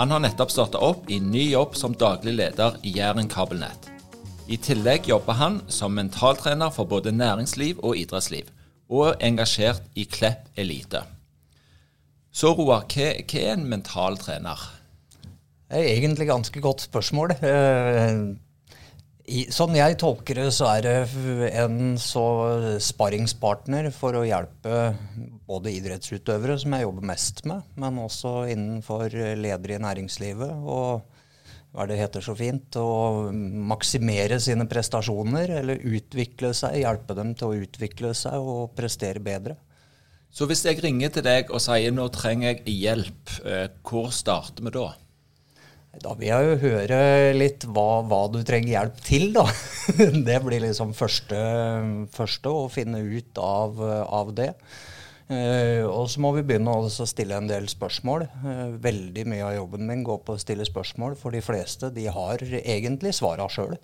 Han har nettopp starta opp i ny jobb som daglig leder i Jæren kabelnett. I tillegg jobber han som mentaltrener for både næringsliv og idrettsliv, og er engasjert i Klepp Elite. Så Roar, hva, hva er en mentaltrener? Det er egentlig ganske godt spørsmål. I, sånn jeg tolker det, så er det en så sparringspartner for å hjelpe både idrettsutøvere, som jeg jobber mest med, men også innenfor ledere i næringslivet. og hva det heter så fint, å maksimere sine prestasjoner eller utvikle seg, hjelpe dem til å utvikle seg og prestere bedre. Så hvis jeg ringer til deg og sier nå trenger jeg hjelp, eh, hvor starter vi da? Da vil jeg jo høre litt hva, hva du trenger hjelp til, da. Det blir liksom første, første å finne ut av, av det. Uh, og så må vi begynne å stille en del spørsmål. Uh, veldig mye av jobben min går på å stille spørsmål, for de fleste de har egentlig svara sjøl.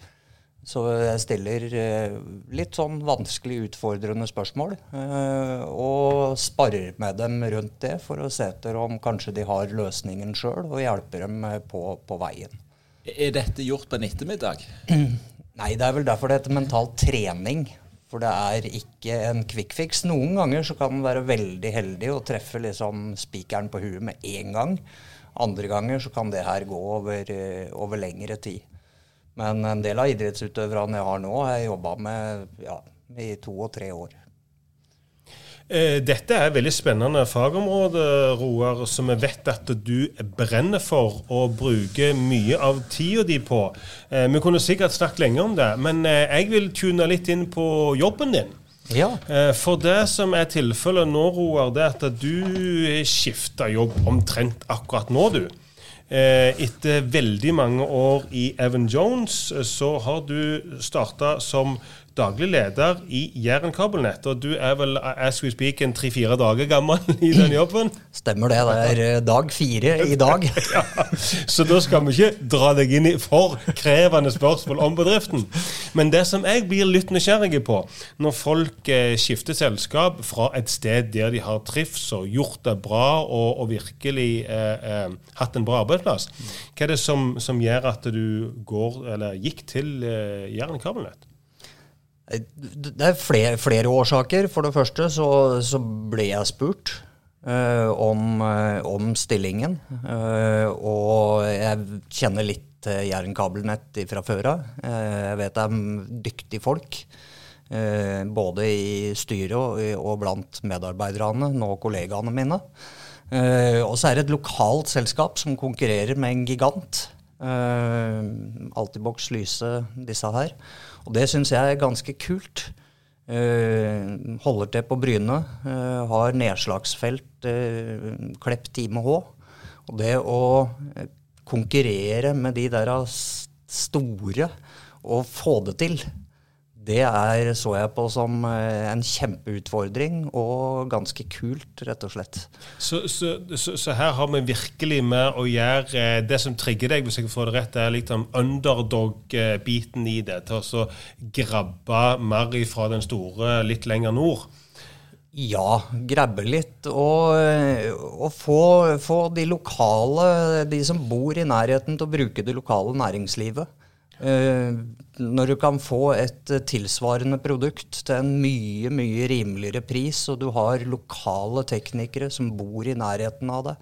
Så jeg stiller eh, litt sånn vanskelig utfordrende spørsmål. Eh, og sparer med dem rundt det for å se etter om kanskje de har løsningen sjøl, og hjelper dem på, på, veien. Er dette gjort på en ettermiddag? Nei, det er vel derfor det heter mental trening. For det er ikke en quick fix. Noen ganger så kan man være veldig heldig og treffe liksom spikeren på huet med en gang. Andre ganger så kan det her gå over, eh, over lengre tid. Men en del av idrettsutøverne jeg har nå, har jeg jobba med ja, i to og tre år. Eh, dette er et veldig spennende fagområde, Roar, som vi vet at du brenner for og bruker mye av tida di på. Eh, vi kunne sikkert snakket lenge om det, men eh, jeg vil tune litt inn på jobben din. Ja. For det som er tilfellet nå, Roar, det er at du skifter jobb omtrent akkurat nå, du. Eh, etter veldig mange år i Evan Jones, eh, så har du starta som daglig leder i Jæren kabelnett. Og du er vel as we speak en tre-fire dager gammel i den jobben? Stemmer det. Det er eh, dag fire i dag. ja, så da skal vi ikke dra deg inn i for krevende spørsmål om bedriften. Men det som jeg blir litt nysgjerrig på, når folk eh, skifter selskap fra et sted der de har trivs og gjort det bra og, og virkelig eh, eh, hatt en bra arbeidsplass, hva er det som, som gjør at du går, eller gikk til eh, Jæren kabelnett? Det er flere, flere, årsaker. For det første så, så ble jeg spurt uh, om, uh, om, stillingen. Uh, og jeg kjenner litt til Jæren fra før av. jeg vet det er dyktige folk. både i styret og, og, blant medarbeiderne, nå kollegaene mine. og så er det et lokalt selskap som konkurrerer med en gigant. Altibox Lyse, disse her. Og det syns jeg er ganske kult. Uh, holder til på Bryne. Uh, har nedslagsfelt uh, Klepp time H. Og det å konkurrere med de der store og få det til, det er, så jeg på som eh, en kjempeutfordring og ganske kult, rett og slett. Så, så, så, så her har vi virkelig med å gjøre eh, det som trigger deg, hvis jeg får det rett, er liksom underdog-biten i det. Til å grabbe mer fra den store litt lenger nord. Ja, grabbe litt. Og, og få, få, de lokale, de som bor i nærheten, til å bruke det lokale næringslivet. Eh, når du kan få et eh, tilsvarende produkt til en mye, mye rimeligere pris, og du har lokale teknikere som bor i nærheten av det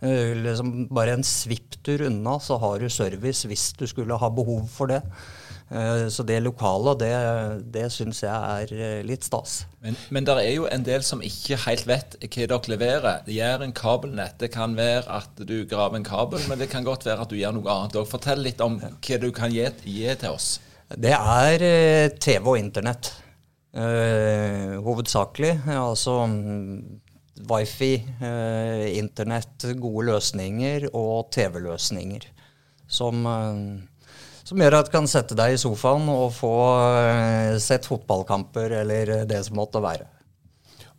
eh, liksom Bare en svipptur unna, så har du service hvis du skulle ha behov for det. Eh, så det lokale, det, det syns jeg er eh, litt stas. Men, men det er jo en del som ikke helt vet hva dere leverer. Det gjør en kabelnett. Det kan være at du graver en kabel, men det kan godt være at du gjør noe annet òg. Fortell litt om hva du kan gi, gi til oss. Det er eh, TV og Internett. Uh, hovedsakelig. Altså mm, wifi, uh, internett, gode løsninger og TV-løsninger. Som uh, som gjør at du kan sette deg i sofaen og få uh, sett fotballkamper eller det som måtte være.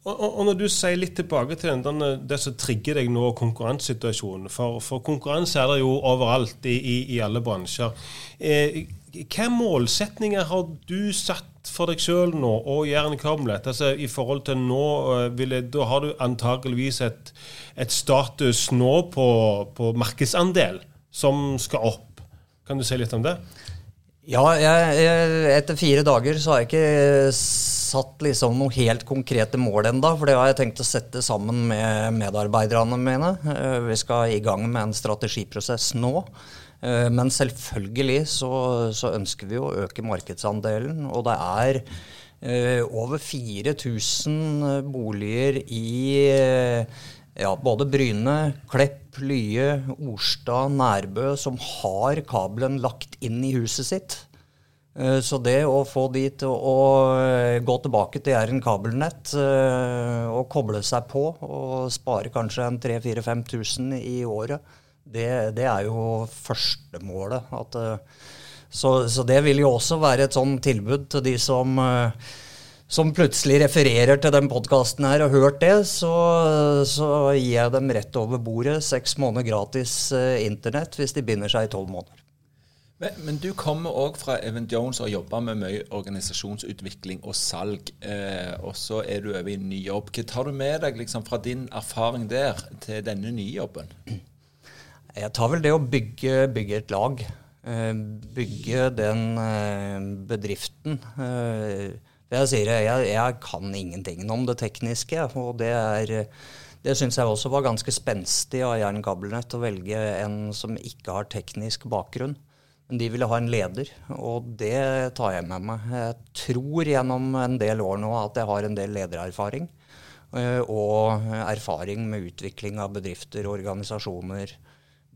Og, Når du sier litt tilbake til den, det som trigger deg nå, konkurransesituasjonen. For, for konkurranse er det jo overalt i, i, i alle bransjer. Eh, hvilke målsetninger har du satt for deg sjøl nå og Jæren kamlet, Altså, I forhold til nå, eh, jeg, da har du antakeligvis et, et status nå på, på markedsandel som skal opp. Kan du si litt om det? Ja, jeg, jeg, etter fire dager så har jeg ikke satt liksom noen helt konkrete mål ennå. For det har jeg tenkt å sette sammen med medarbeiderne mine. Eh, vi skal i gang med en strategiprosess nå. Eh, men selvfølgelig så, så ønsker vi å øke markedsandelen. Og det er eh, over 4000 boliger i ja, både Bryne, Klepp, Lye, Orstad, Nærbø som har kabelen lagt inn i huset sitt. Eh, så det å få de til å eh, gå tilbake til Jæren kabelnett eh, og koble seg på og spare kanskje en 3000-5000 i året, det, det, er jo førstemålet. Så, så det vil jo også være et sånn tilbud til de som som plutselig refererer til den podkasten her og hørt det, så, så, gir jeg dem rett over bordet seks måneder gratis eh, internett hvis de binder seg i tolv måneder. Men, men, du kommer òg fra Even Jones og jobber med mye organisasjonsutvikling og salg. Eh, og så er du over i en ny jobb. Hva tar du med deg liksom, fra din erfaring der til denne nye jobben? Jeg tar vel det å bygge, bygge et lag. Eh, bygge den eh, bedriften. Jeg sier jeg, jeg kan ingenting om det tekniske, og det er det syns jeg også var ganske spenstig av Jern Kabelnett å velge en som ikke har teknisk bakgrunn. Men de ville ha en leder, og det tar jeg med meg. Jeg tror gjennom en del år nå at jeg har en del ledererfaring. Eh, og erfaring med utvikling av bedrifter, organisasjoner,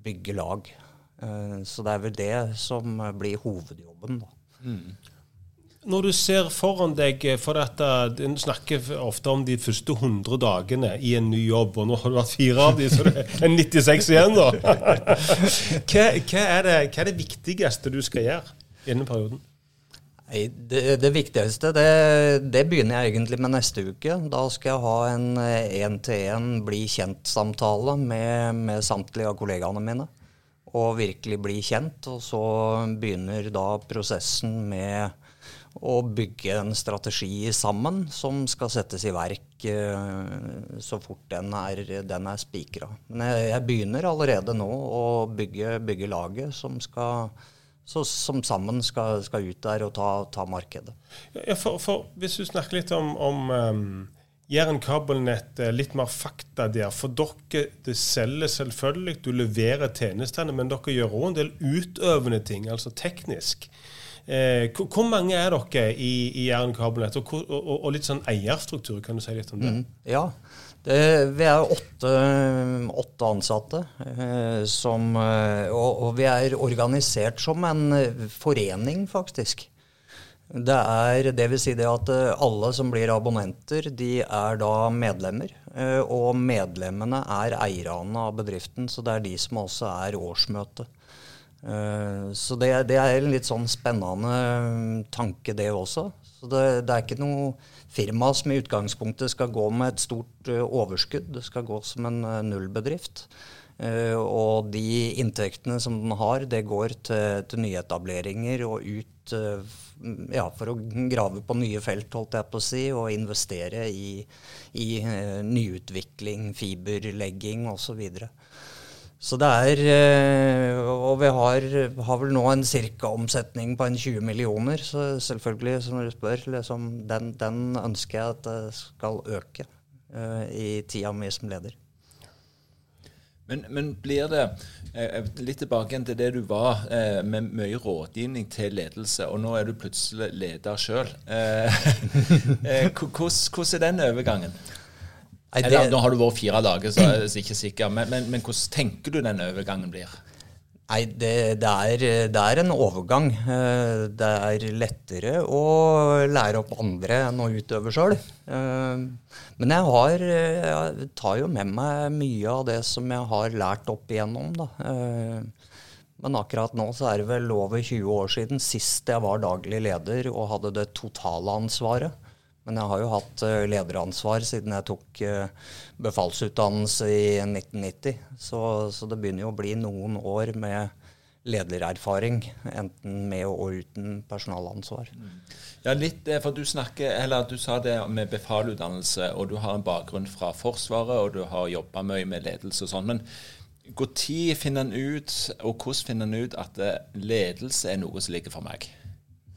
bygge lag. Eh, så det er vel det som blir hovedjobben. da. Mm. Når du ser foran deg eh, for dette, Du snakker ofte om de første 100 dagene i en ny jobb, og nå har du hatt fire av de, så det er 96 igjen, da. Hva, hva, er det, hva, er det, viktigste du skal gjøre innen perioden? Det, det viktigste det, det, begynner jeg egentlig med neste uke. Da skal jeg ha en én-til-én eh, bli kjent-samtale med, med samtlige av kollegaene mine. Og virkelig bli kjent. Og så begynner da prosessen med og bygge en strategi sammen som skal settes i verk uh, så fort den er, den er spikra. Men jeg, jeg, begynner allerede nå å bygge, bygge laget som, skal, så, som sammen skal, skal, ut der og ta, ta markedet. Ja, for, for, hvis du snakker litt om, om um Jæren kabelnett, litt mer fakta der. For dere det selger selvfølgelig, du leverer tjenestene, men dere gjør òg en del utøvende ting, altså teknisk. Eh, hvor mange er dere i, i Jæren kabelnett, og, og, og, litt sånn eierstruktur, kan du si litt om det? Mm, ja, det, vi er åtte, åtte ansatte, eh, som, eh, og, og, vi er organisert som en eh, forening, faktisk. Det er det vil si det at eh, alle som blir abonnenter, de er da medlemmer. Og medlemmene er eierne av bedriften, så det er de som også er årsmøte. Eh, så det, det, er en litt sånn spennende mm, tanke, det også. Så det, det, er ikke noe firma som i utgangspunktet skal gå med et stort uh, overskudd. Det skal gå som en uh, nullbedrift. Og de inntektene som den har, det går til, til nyetableringer og ut ja, for å grave på nye felt, holdt jeg på å si, og investere i, i nyutvikling, fiberlegging osv. Så, så det er eh, Og vi har, har vel nå en cirka omsetning på en 20 millioner. Så selvfølgelig, som du spør, liksom, den, den, ønsker jeg at det skal øke uh, i tida mi som leder. Men, men blir det eh, litt tilbake til det du var, med mye rådgivning til ledelse, og nå er du plutselig leder sjøl. Hvordan er den overgangen? Nei, det, Eller, nå har du vært fire dager, så jeg er ikke sikker, men, men, men hvordan tenker du den overgangen blir? Nei, det, det, er, det, er, en overgang. Eh, det er lettere å lære opp andre enn å utøve sjøl. Eh, men jeg, har, jeg tar jo med meg mye av det som jeg har lært opp igjennom. Da. Eh, men akkurat nå så er det vel over 20 år siden sist jeg var daglig leder og hadde det totale ansvaret. Men jeg har jo hatt lederansvar siden jeg tok befalsutdannelse i 1990. Så, så, det begynner jo å bli noen år med ledererfaring, enten med og uten personalansvar. Ja, litt, for Du snakker, eller du sa det med befalutdannelse, og du har en bakgrunn fra Forsvaret, og du har jobba mye med ledelse og sånn. Men når finner en ut, og hvordan finner en ut at ledelse er noe som ligger for meg?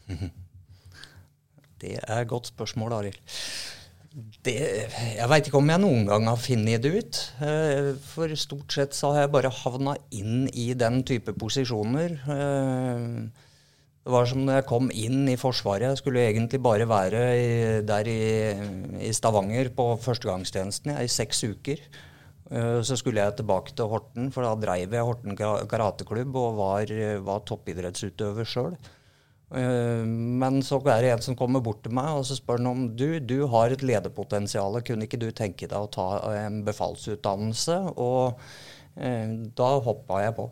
Det er et godt spørsmål, Arild. Jeg veit ikke om jeg noen gang har funnet det ut. Eh, for stort sett så har jeg bare havna inn i den type posisjoner. Eh, det var som da jeg kom inn i Forsvaret. Jeg skulle egentlig bare være i, der i, i, Stavanger på førstegangstjenesten i seks uker. Eh, så skulle jeg tilbake til Horten, for da dreiv jeg Horten karateklubb og var, var toppidrettsutøver sjøl. Eh, men så er det en som kommer bort til meg og så spør han om du, du har et lederpotensial. Kunne ikke du tenke deg å ta en befalsutdannelse? Og eh, da hoppa jeg på.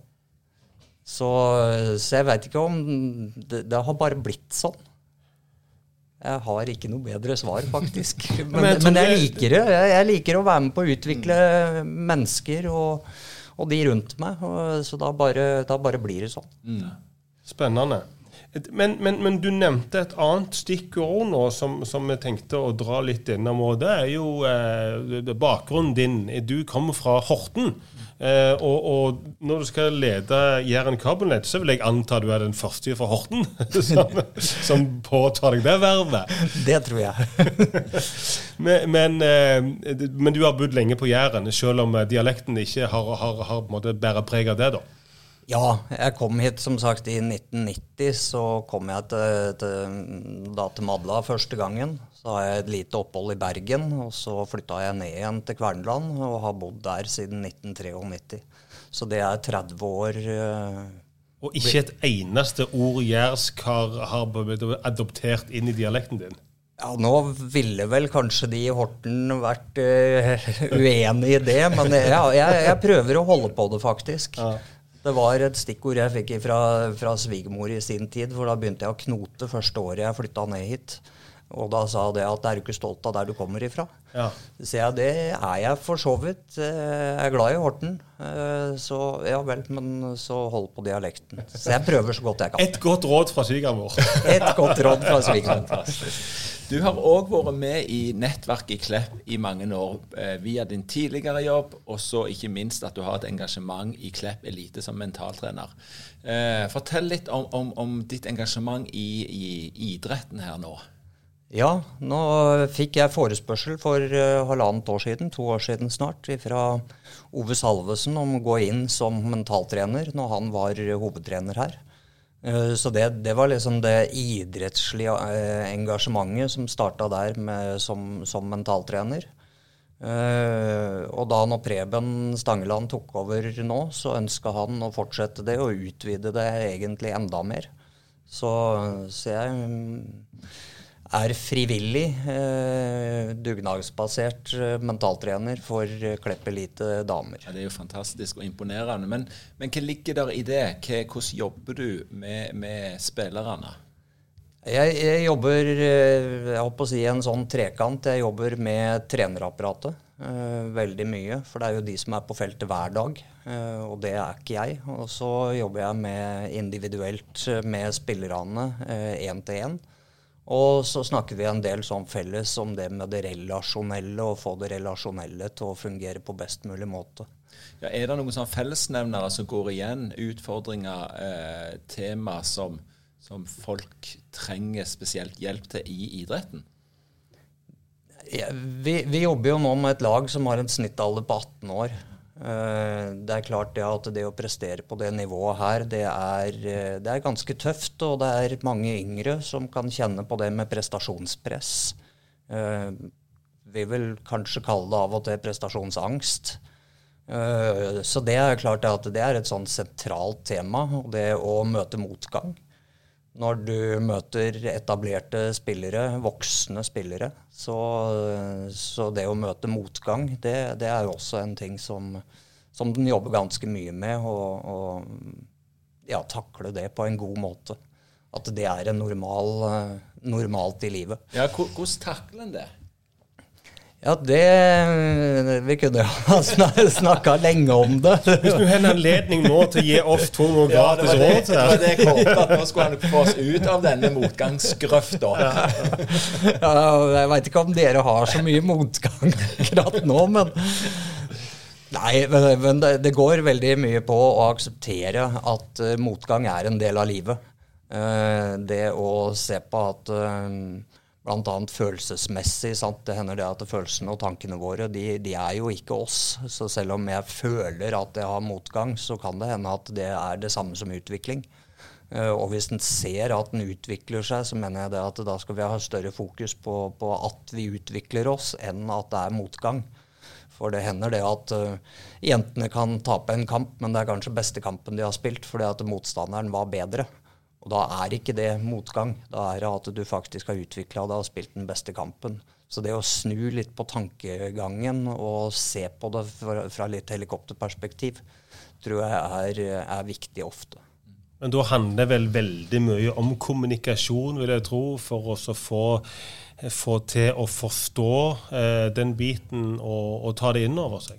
Så, så jeg veit ikke om det, det, har bare blitt sånn. Jeg har ikke noe bedre svar, faktisk. Men, men, jeg, men jeg, liker det. Jeg, jeg, liker å være med på å utvikle mennesker og, og, de rundt meg. Og, så da bare, da bare, blir det sånn. Mm. Spennende. Men, men, men, du nevnte et annet stikkord nå som, som vi tenkte å dra litt innom. og Det er jo eh, bakgrunnen din. Du kommer fra Horten. Eh, og, og, når du skal lede Jæren kabelnett, så vil jeg anta du er den første fra Horten som, som påtar deg det vervet. Det tror jeg. men, men, eh, men, du har bodd lenge på Jæren, selv om dialekten ikke har, har, har bærer preg av det? da? Ja, jeg kom hit som sagt i 1990. Så kom jeg til, til, da til Madla første gangen. Så har jeg et lite opphold i Bergen, og så flytta jeg ned igjen til Kverneland og har bodd der siden 1993. Så det er 30 år. Uh, og ikke et eneste ord jærsk har, har adoptert inn i dialekten din? Ja, Nå ville vel kanskje de i Horten vært uh, uenig i det, men jeg, jeg, jeg, prøver å holde på det, faktisk. Ja. Det var et stikkord jeg fikk fra, fra svigermor i sin tid. For da begynte jeg å knote første året jeg flytta ned hit. Og da sa det at er du ikke stolt av der du kommer ifra? Ja. Så jeg, det er jeg for så vidt. Jeg er glad i Horten. Eh, så ja vel, men så hold på dialekten. Så jeg prøver så godt jeg kan. Et godt råd fra svigermor. Et godt råd fra svigermor. Du har òg vært med i nettverket i Klepp i mange år eh, via din tidligere jobb, og så ikke minst at du har et engasjement i Klepp Elite som mentaltrener. Eh, fortell litt om, om, om ditt engasjement i, i, idretten her nå. Ja, nå fikk jeg forespørsel for uh, halvannet år siden, to år siden snart, fra Ove Salvesen om å gå inn som mentaltrener når han var hovedtrener her. Eh, så det, det, var liksom det idrettslige eh, engasjementet som starta der med, som, som, mentaltrener. Og da når Preben Stangeland tok over nå, så ønska han å fortsette det og utvide det egentlig enda mer. Så, så jeg er frivillig, eh, dugnadsbasert eh, mentaltrener for eh, Klepp Elite damer. Ja, det er jo fantastisk og imponerende. Men, men hva ligger der i det? Hva, hvordan jobber du med, med spillerne? Jeg, jeg, jobber jeg håper å si en sånn trekant. Jeg jobber med trenerapparatet eh, veldig mye. For det er jo de som er på feltet hver dag, eh, og det er ikke jeg. Og så jobber jeg med individuelt med spillerne én til én. Og så snakker vi en del sånn felles om det med det relasjonelle, og få det relasjonelle til å fungere på best mulig måte. Ja, er det noen sånn fellesnevnere som går igjen? Utfordringer, eh, tema som, som, folk trenger spesielt hjelp til i idretten? Ja, vi, vi, jobber jo nå med et lag som har en snittalder på 18 år. Eh, det er klart det at det å prestere på det nivået her, det er, eh, det er, ganske tøft. Og det er mange yngre som kan kjenne på det med prestasjonspress. Eh, vi vil kanskje kalle det av og til prestasjonsangst. Så det er klart at det er et sånn sentralt tema, det å møte motgang. Når du møter etablerte spillere, voksne spillere, så, så det å møte motgang, det, det, er også en ting som, som den jobber ganske mye med. Og ja, takle det på en god måte. At det er normal, normalt i livet. Ja, Hvordan takler en det? Ja, det Vi kunne ha snakka lenge om det. Hvis du har en anledning nå til å gi oss to noe gratis råd til det, var det jeg håpet, at nå skulle han få oss ut av denne motgangsgrøfta. Ja. ja, jeg veit ikke om dere har så mye motgang akkurat nå, men Nei, men det, det, går veldig mye på å akseptere at uh, motgang er en del av livet. Uh, det å se på at uh, bl.a. følelsesmessig. Sant? Det hender det at følelsene og tankene våre de, de, er jo ikke oss. Så selv om jeg føler at jeg har motgang, så kan det hende at det er det samme som utvikling. Uh, og hvis en ser at den utvikler seg, så mener jeg det at da skal vi ha større fokus på, på at vi utvikler oss, enn at det er motgang. For det hender det at uh, jentene kan tape en kamp, men det er kanskje beste kampen de har spilt fordi at motstanderen var bedre. Og da er ikke det motgang. Da er det at du faktisk har utvikla deg og spilt den beste kampen. Så det å snu litt på tankegangen og se på det fra, fra litt helikopterperspektiv, tror jeg er, er, viktig ofte. Men da handler det vel veldig mye om kommunikasjon, vil jeg tro, for å få, få til å forstå eh, den biten og, og, ta det inn over seg?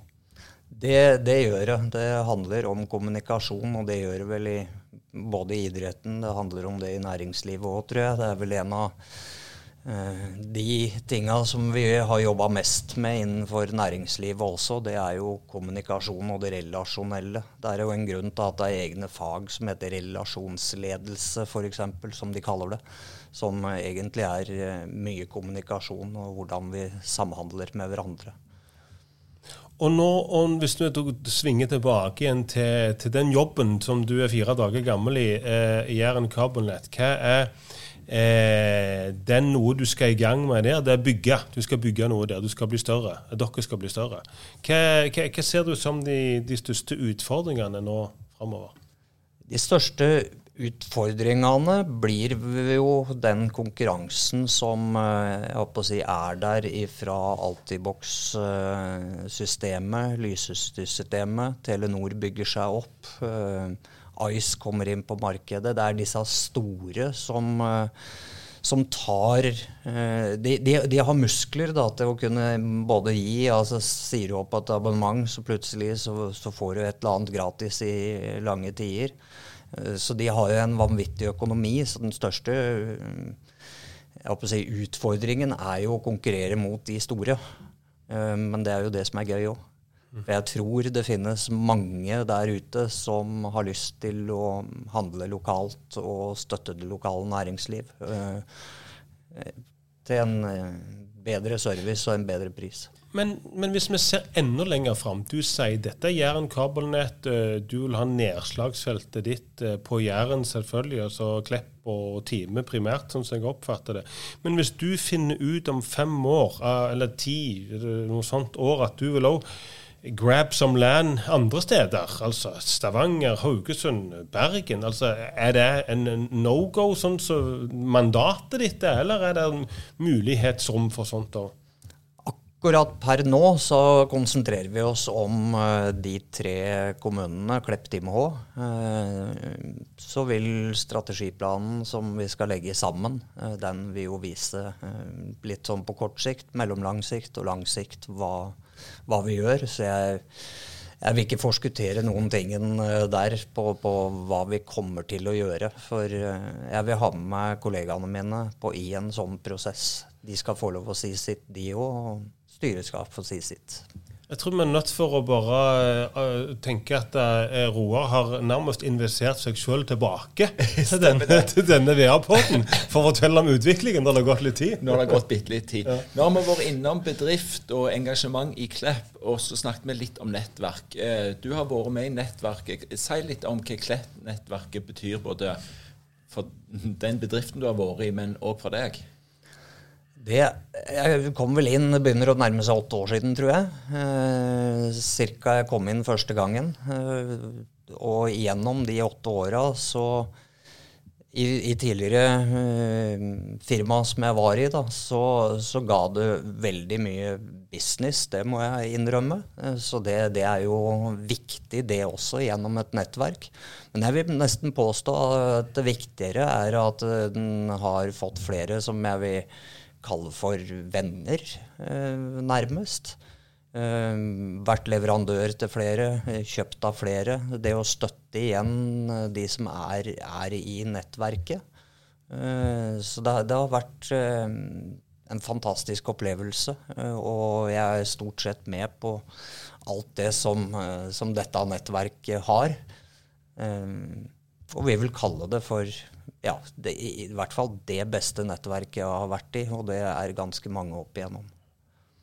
Det, det gjør det. Det handler om kommunikasjon, og det gjør det vel i både i idretten, det handler om det i næringslivet òg, tror jeg. Det er vel en av eh, de tinga som vi har jobba mest med innenfor næringslivet også, det er jo kommunikasjon og det relasjonelle. Det er jo en grunn til at det er egne fag som heter relasjonsledelse, f.eks., som de kaller det. Som egentlig er eh, mye kommunikasjon og hvordan vi samhandler med hverandre. Og nå, og hvis du svinger tilbake igjen til, til, den jobben som du er fire dager gammel i, eh, i Jæren Carbonlet, hva er eh, den noe du skal i gang med der? Det er bygge. Du skal bygge noe der. Du skal bli større. Dere skal bli større. Hva, hva, hva ser du som de, de største utfordringene nå framover? De største Utfordringene blir jo den konkurransen som eh, si, er der fra Altibox-systemet, lyssystemet. Telenor bygger seg opp. Eh, Ice kommer inn på markedet. Det er disse store som, eh, som tar de, de, de, har muskler da, til å kunne både gi altså Sier du opp et abonnement, så plutselig så, så får du et eller annet gratis i lange tider. Eh, så de har jo en vanvittig økonomi. Så den største eh, si, utfordringen er jo å konkurrere mot de store. Eh, men det er jo det som er gøy òg. For jeg tror det finnes mange der ute som har lyst til å handle lokalt og støtte det lokale næringsliv. Til en bedre service og en bedre pris. Men, men, hvis vi ser enda lenger fram Du sier dette er Jæren kabelnett. Eh, du vil ha nedslagsfeltet ditt eh, på Jæren, selvfølgelig. altså Klepp og Time primært, sånn som jeg oppfatter det. Men hvis du finner ut om fem år, eh, eller ti, noe sånt år, at du vil òg grab some land andre steder, altså Stavanger, Haugesund, Bergen. altså Er det en no go, sånn som så mandatet ditt er, eller er det en mulighetsrom for sånt òg? Akkurat per nå så konsentrerer vi oss om uh, de tre kommunene, Klepp, Time Hå. Uh, så vil strategiplanen som vi skal legge sammen, uh, den vil jo vise litt sånn på kort sikt, mellomlang sikt og lang sikt hva, hva vi gjør. Så jeg, jeg, vil ikke forskuttere noen ting der på, på, hva vi kommer til å gjøre. For jeg vil ha med meg kollegaene mine på, i en sånn prosess. De skal få lov å si sitt, de òg styret skal få si sitt. Jeg tror vi er nødt for å bare uh, tenke at uh, Roar har nærmest investert seg sjøl tilbake til denne, til denne VR-poden for å fortelle om utviklingen. Det har gått litt tid. Nå har det gått bitte litt tid. Ja. Nå har vi vært innom bedrift og engasjement i Klepp, og så snakket vi litt om nettverk. Uh, du har vært med i nettverket. Si litt om hva Klepp-nettverket betyr, både for den bedriften du har vært i, men òg for deg. Det Jeg kom vel inn, begynner å nærme seg åtte år siden, tror jeg. Eh, cirka jeg kom inn første gangen. Eh, og gjennom de åtte åra så i, i, tidligere eh, firma som jeg var i, da, så, så, ga det veldig mye business. Det må jeg innrømme. Eh, så det, det, er jo viktig, det også, gjennom et nettverk. Men jeg vil nesten påstå at det viktigere er at den har fått flere som jeg vil kalle for venner, eh, nærmest. Uh, vært leverandør til flere, kjøpt av flere. Det å støtte igjen de som er, er i nettverket. Så det, det, har vært en fantastisk opplevelse. og jeg er stort sett med på alt det som, som dette nettverket har. og vi vil kalle det for ja, det, i hvert fall det beste nettverket jeg har vært i, og det er ganske mange opp igjennom.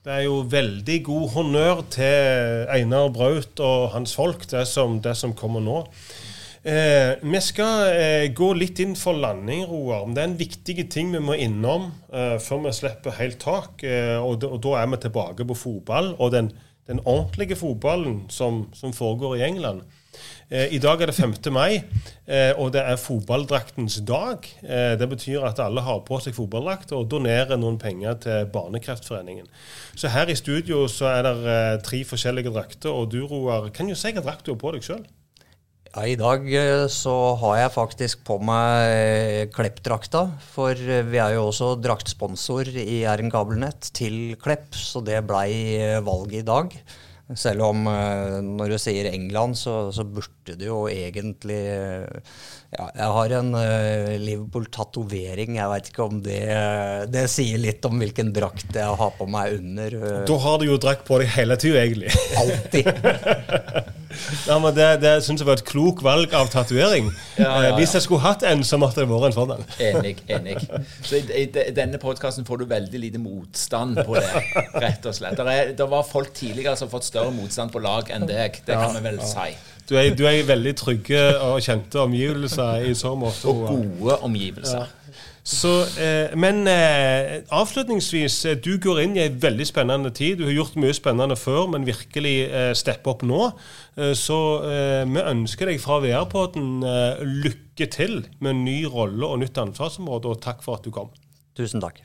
Det er jo veldig god honnør til Einar Braut og hans folk, det som, det som kommer nå. Eh, vi skal eh, gå litt inn for landing, Roar. Det er en viktig ting vi må innom eh, før vi slipper helt tak. Eh, og, og, da er vi tilbake på fotball, og den, den ordentlige fotballen som, som foregår i England. Eh, I dag er det 5. mai, eh, og det er fotballdraktens dag. Eh, det betyr at alle har på seg fotballdrakt og donerer noen penger til Barnekreftforeningen. Så her i studio så er det tre forskjellige drakter, og du Roar, kan jo si hvilken drakt du har på deg sjøl? Ja, I dag så har jeg faktisk på meg Klepp-drakta. For vi er jo også draktsponsor i Jæren kabelnett til Klepp, så det blei valget i dag. Selv om uh, når du sier England, så, så burde det jo egentlig uh, ja, Jeg har en uh, Liverpool-tatovering. Jeg veit ikke om det, det sier litt om hvilken drakt jeg har på meg under. Da har du jo drakt på deg hele tida, egentlig. Alltid. Ja, men Det, det syns jeg var et klok valg av tatovering. Ja, ja, ja. Hvis jeg skulle hatt en, så måtte det vært en sånn en. Enig. enig. Så i, i denne podkasten får du veldig lite motstand på det, rett og slett. Det var folk tidligere som har fått større motstand på lag enn deg. Det kan vi vel si. Du er, du er i veldig trygge og kjente omgivelser i så måte. Og gode omgivelser. Så, eh, men eh, avslutningsvis, eh, du går inn i en veldig spennende tid. Du har gjort mye spennende før, men virkelig eh, steppe opp nå. Eh, så eh, vi ønsker deg fra VR-podden eh, lykke til med en ny rolle og nytt ansvarsområde, og takk for at du kom. Tusen takk.